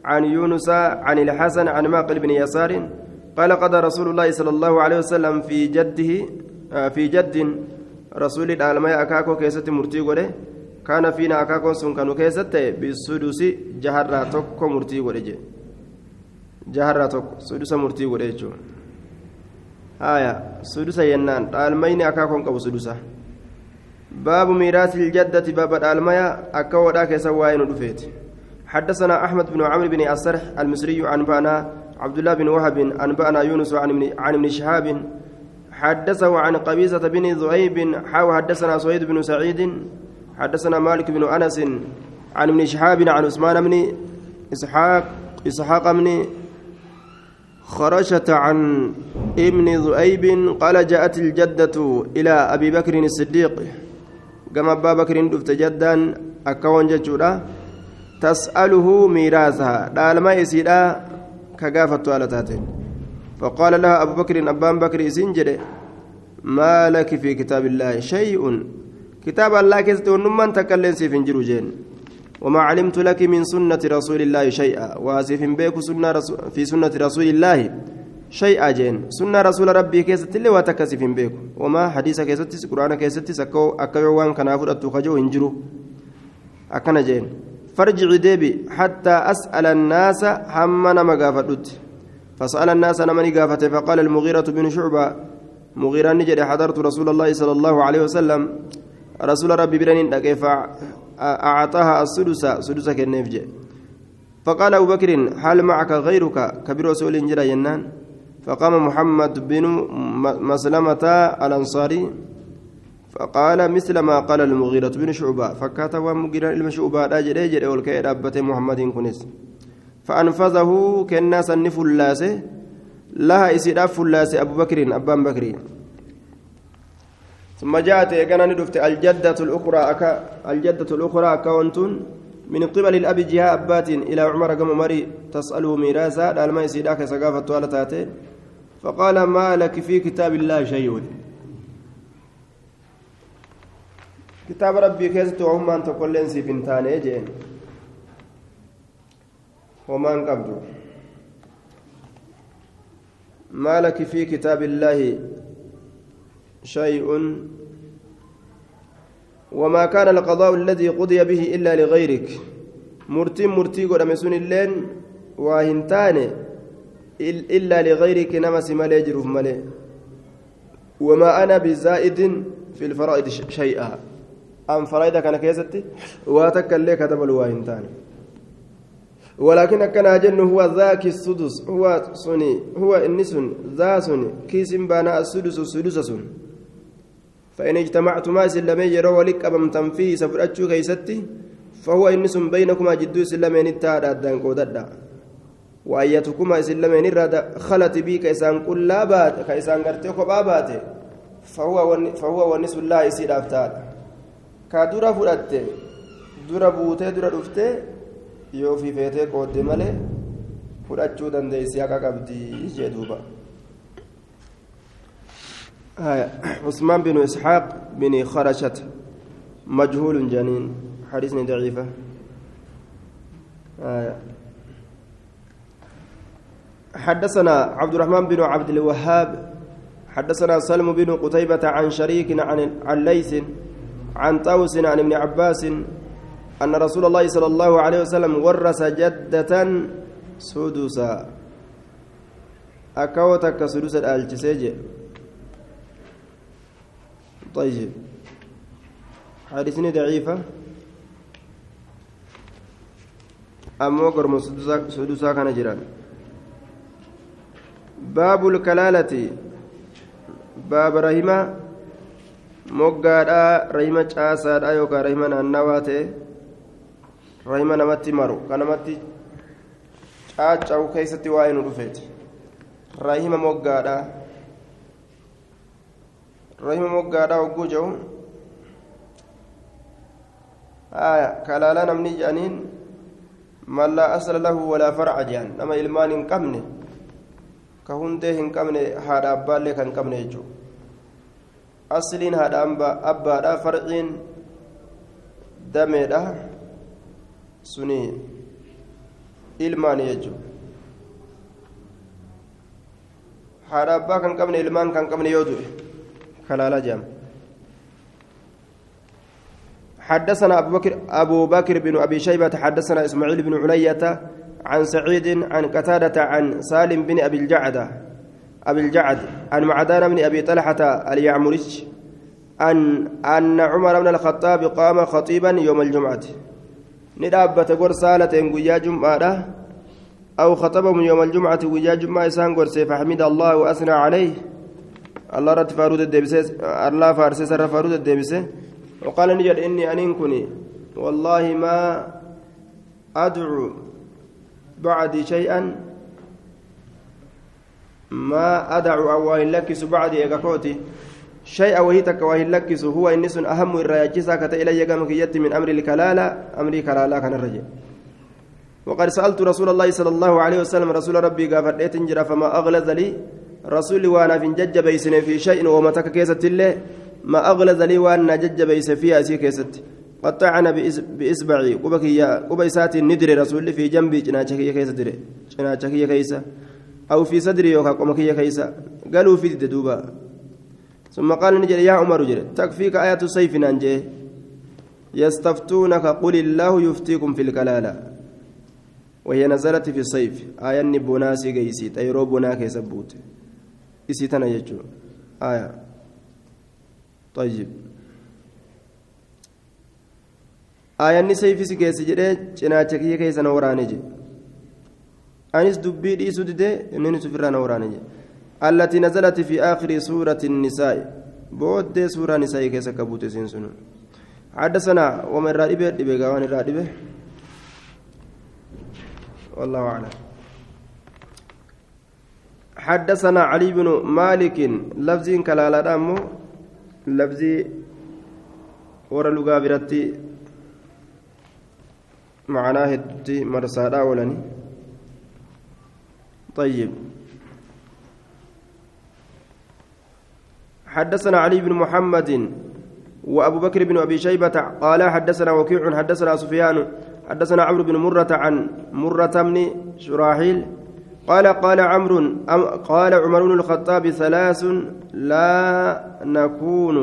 عن يونس عن الحسن عن ماقل بن يسار قال قضى رسول الله صلى الله عليه وسلم في جده في جد رسول العالمين أكاكو كيسة مرتي كان فينا أكاكون سن كانوا كيست بالسدس جهرة توكو مرتي ورجي جهرة توكو سدس مرتي ورجي آية سدس ينان المين أكاكون كبو سدسة باب ميراث الجدة باب الميا أكو داك سواين دفيت حدثنا أحمد بن عمرو بن السرح المصري عن بأنا عبد الله بن وهب عن بأنا يونس عن عن ابن شهاب حدثه عن قبيصة بن ذؤيب حاو حدثنا سويد بن سعيد حدثنا مالك بن أنس عن ابن شهاب عن عثمان بن اسحاق إسحاق بن خرشة عن ابن ذؤيب قال جاءت الجدة إلى أبي بكر الصديق. كما أبا بكر دفت جدا أكون جتشورا تسأله ميراثها. دالما يسيدا كقافة توالتاتين فقال لها أبو بكر أبان بكر سنجد ما لك في كتاب الله شيء؟ كتاب الله كيست ونمان تكلم سيف جرو جين. وما علمت لك من سنة رسول الله شيئا. واسف بيك سنة في سنة رسول الله شيئا جين. سنة رسول ربي كيست اللي واتكسف بيك. وما حديث كيست قرآن كيست سكو أكيوان كان أفرد خجو هنجرو أكنا جين. فرجع ديبي حتى أسأل الناس همنا مقافتت فسأل الناس نمني قافته فقال المغيرة بن شعبة مغيرة نجد حضرت رسول الله صلى الله عليه وسلم. رسول ربي برنين دقيف أعطاها السدس سدس كالنفج فقال أبو بكر هل معك غيرك كبير رسول جرى ينان فقام محمد بن مسلمة الأنصاري فقال مثل ما قال المغيرة بن شعبة. فكات ومغيرة المشعوبة أجر أجر والكيد أبت محمد كنس فأنفذه كالناس النفلاس لها إسراف فلاس أبو بكر أبان بكر. ثم جاءت إيقانا ندفت الجدة الأخرى أكا الجدة الأخرى أكاونتون من قبل الأب جهة أبات إلى عمر قم مري تسأله ميراثا لما يسيداك سقافة توالتاتين فقال ما لك في كتاب الله شيء؟ كتاب ربي كيست وهم أن تقول لنسي بنتان جين. انقبض ما لك في كتاب الله شيء وما كان القضاء الذي قضي به إلا لغيرك. مرتي مرتي قد مسون اللين واهنتان إلا لغيرك نمس ملي جروف ملي وما أنا بزائد في الفرائض شيئا. أم فرائض كان كيستي؟ واتك اللي كتب الواهنتان ولكن كان أجن هو ذاك السدس هو سني هو النسن ذا سني كيس بانا السدس السدس سن. فإن اجتمعتما سلمي يروا ولك أبمتم فيه سفرأتشو كيستي فهو إنس بينكما جدو سلمين التارى الدان قوددا وأيتكما إسن لمن الرد خلت بي كإسان كل لا بات كإسان قرتي خبا بات فهو ون فهو ونس الله يسير أفتاد. كدورة فرأت دورة بوتة دورة رفته يوفي فيته قد ماله fudhachuu dandeessi haqa qabdi jee duuba عثمان بن إسحاق بن خرشة مجهول جنين حديث ضعيفة آه. حدثنا عبد الرحمن بن عبد الوهاب حدثنا سلم بن قتيبة عن شريك عن عن ليث عن طوس عن ابن عباس أن رسول الله صلى الله عليه وسلم ورث جدة سدوسا. أكوتك سدوسا الجسيج طيب. حديثني ضعيفة. أمو قرم سدوسا كان جيران. باب الكلالة. باب رحمة. rahima caasaadha yookaan rahima naannawaa ta'e rahima namatti maru kan namatti caaca'u keessatti waa'ee nu dhufeeti rahima moggaadha rahima moggaadha hogguu jedhu kalaalaa namni jedhaniin man laa asla lahu walaa farca jedhan nama ilmaan hin qabne ka hundee hin qabne haadha abbaallee kan qabne jechuudha asliin haadha abbaadha farciin dameedha suni ilmaani jechuudha haadha abbaa kan qabne ilmaan kan qabne yoo du'e kalaalaa حدثنا أبو بكر, أبو بكر بن أبي شيبة حدثنا إسماعيل بن علية عن سعيد عن قتادة عن سالم بن أبي الجعدة. أبي الجعد عن معدان بن أبي طلحة اليعمرج أن أن عمر بن الخطاب قام خطيبا يوم الجمعة. قر سالة قيا جمعة أو خطبهم يوم الجمعة قيا جمعة إسان قرسي فحمد الله وأثنى عليه الله رد فارود الدبسة الله فارسي سر فارود الدبسة وقال نجد إني أنين كني والله ما أدعو بعدي شيئا ما أدعو أو لكس بعدي إيقاكوتي شيئا وهي تك وهي لكس هو إنس أهم الرياجسا كتا إلي يتي من أمر الكلالة أمر كلالة كان الرجل. وقد سألت رسول الله صلى الله عليه وسلم رسول ربي قافت إتنجر فما أغلظ لي رسول وأنا في جج بيسن في شيء ومتك كيست الله ما أغلظ لي وأنا جج بيس فيها سي كيست. قطعنا بإصبعي قبك يا قبيسات ندري رسول في جنبي جناچكيه كيس دري كيسا أو في صدري يوكا قمكيه كيسا قالوا في دوبا ثم قال نجري يا عمر جري. تكفيك آية السيف نانجي. يستفتونك قل الله يفتيكم في الكلالة. وهي نزلت في الصيف آية بوناسي جيسي تيرو بونا كيسبوت إسيتنا يجو. آية. طيب. آية سيف سيكيسي جري جناچة كيه كيسا نوراني جي أنس دبي ديسو دي إنني سفران نوراني جي التي نزلت في آخر سورة النساء. بود سورة نساء كيسا كبوت سنسن حدثنا ومن رادبه دبه غوان رادبه والله أعلم. حدثنا علي بن مالك لفظ كلالا دامو لفظ ورا لغا برتي معناه مرسادا ولني. طيب. حدثنا علي بن محمد وأبو بكر بن أبي شيبة قال حدثنا وكيع حدثنا سفيان حدثنا عمرو بن مرة عن مرة بن شراحيل قال قال عمرو قال عمر بن الخطاب ثلاث لا نكون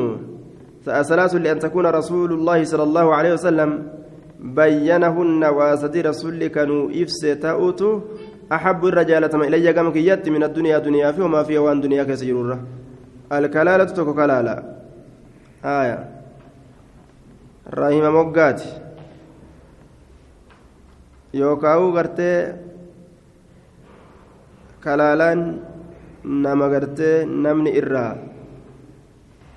ثلاث لأن تكون رسول الله صلى الله عليه وسلم بينهن واسدي رسول كانوا إفس تأوتو أحب الرجالة إلي قامك يت من الدنيا دنيا في وما فيها وأن دنيا كسيرورة alkalaalatu tokko kalaala. Aya. Rahima moggaati. Yookaa'u gartee kalaalaan nama gartee namni irraa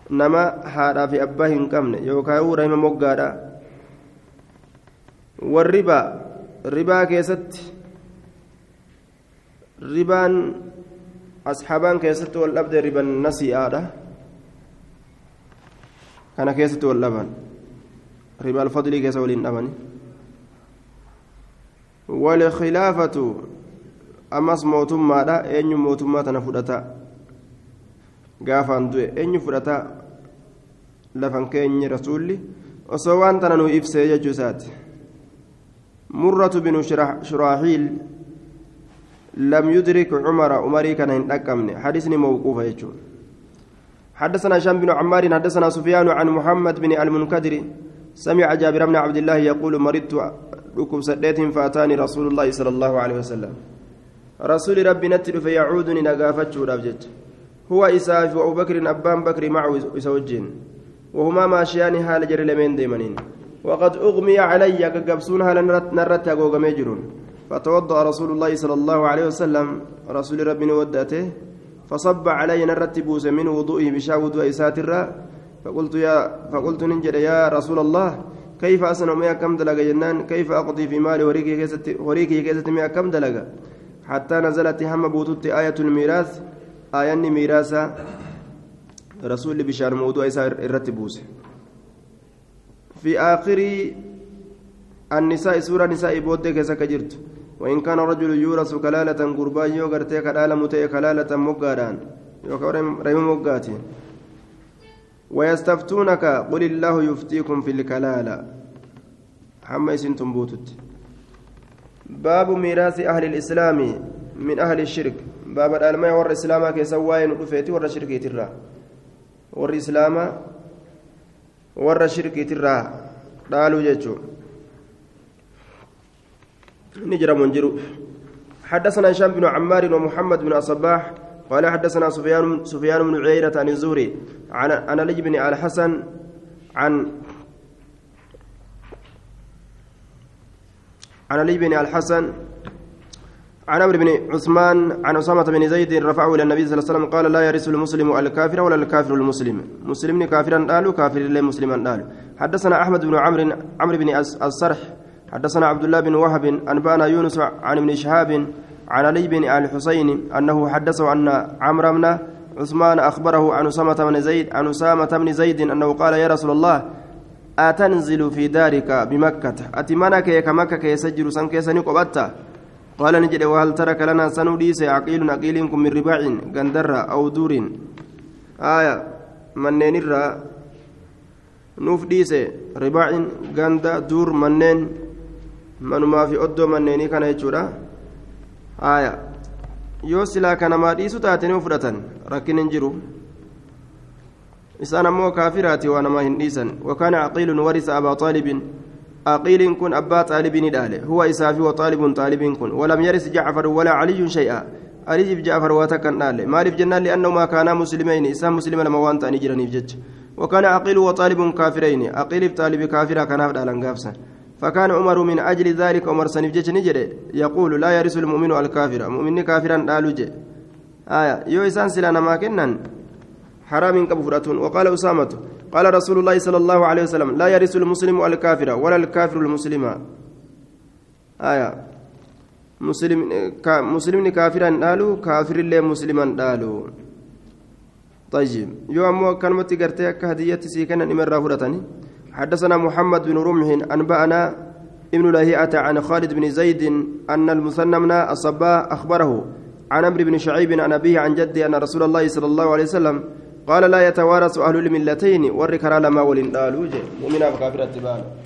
nama haadhaa fi abbaa hin qabne yookaa'u rahima moggaadha. Warribaa. Ribaa keessatti ribaan dhabde riban nasi'aadha kana keessatti wal dhaban riba alfadlii keessa waliin dhabani walkhilaafatu ammas mootummaadha eenyu mootummaa tana fudhata gaafaan du'e eenyu fudhata lafan keenye rasuulli osoo waan tana nuu ibsee jechuu isaati مرة بن شراحيل لم يدرك عمر عمري كان هندقمني حديثني موقوفة يجون حدثنا هشام بن عمار حدثنا سفيان عن محمد بن المنكدر. سمع جابر بن عبد الله يقول مرضت ركب سديت فأتاني رسول الله صلى الله عليه وسلم. رسول ربي نتل فيعودني نقافت شورابجت هو إساف وأبو بكر أبان بكر معه يسوجين. وهما ماشيان حال جري ديمنين. وقد أغمي علي كقبسون هل نرت ميجرون. فتوضأ رسول الله صلى الله عليه وسلم رسول ربي ودته فصب علي نرت من وضوئه بشاود وإساترا فقلت يا فقلت ننجد يا رسول الله كيف أصنع مئة كم دلقة جنان؟ كيف أقضي في مالي؟ وريكي كيست مئة كم دلقة حتى نزلت هم بوتوت آية الميراث آية ميراثا رسول بشار موضوع إسار الرتبوس في آخر النساء سورة نساء بودك سكجرت. وإن كان رجل يورث كلالة قربان يوغرتي كلالة متي كلالة مقاران ريم مقاتي ويستفتونك قل الله يفتيكم في الكلالة. حما يسنتم بوتت باب ميراث أهل الإسلام من أهل الشرك. باب الألماء ور إسلاما كيسواين ودفيتي ور شركي ترى. ور إسلاما ور شركي ترى. قالوا جيتشو. نجرى منجرو حدثنا هشام بن عمار ومحمد بن الصباح قال حدثنا سفيان سفيان بن عيينة عن الزهري عن عن علي بن الحسن عن عن علي بن الحسن عن عمرو بن عثمان عن أسامة بن زيد رفعه إلى النبي صلى الله عليه وسلم قال لا يرث المسلم الكافر ولا الكافر المسلم. مسلم كافرا قالوا كافر مسلما قالوا. حدثنا أحمد بن عمرو عمرو بن الصرح حدثنا عبد الله بن وهب أنبأنا يونس عن ابن شهاب عن علي بن الحسين أنه حدثه أن عمرو بن عثمان أخبره عن أسامة بن زيد عن أسامة بن زيد أنه قال يا رسول الله أتنزل في دارك بمكة؟ أتمنك كمكة يسجل سنك سنقبت قال نجد وهل ترك لنا سنوديس عقيل عقيلكم من رباع قندر أو دور؟ آية منين الرّ nuuf dhiise ribaacin ganda duur manneen manumaa fi oddoo manneenii kana jechuudha haaya yoo silaa kanamaa dhiisu taate ni fudhatan rakkin hin jiru isaan ammoo kaafiraati waa namaa hin dhiisan wakaana caqiilun warisa abaa xaalibin aqiiliin kun abbaa xaalibii ni dhaale huwa isaafi wa xaalibun xaalibiin kun walam yaris jacfar walaa caliyyun shay'a aliif jacfar waa takkan dhaale maaliif jennaan li'annahumaa kaanaa muslimeyni isaan muslima lama waan ta'anii jiraniif jecha وكان عقيل وطالب كافرين عقيل طالب كافرا كان هذا لنغافسا فكان عمر من أجل ذلك عمر سنف نجد يقول لا يرث المؤمن الكافر. مؤمن كافرا قالوا جي آية. يو إسان سلانا ما كنن. حرام كبفرة وقال أسامة قال رسول الله صلى الله عليه وسلم لا يرث المسلم الكافر ولا الكافر المسلم. آية. مسلم مسلم كافرا قالوا كافر الله مسلما قالوا طيب. يوم كلمة قرتي كهدية سيكنا نمر فرتني حدثنا محمد بن رمح أنبأنا ابن لهيئة عن خالد بن زيد أن المثنى من الصباح أخبره عن عمرو بن شعيب عن أبيه عن جده أن رسول الله صلى الله عليه وسلم قال لا يتوارث أهل الملتين ورك لما ولن مؤمنا بكافر التبان.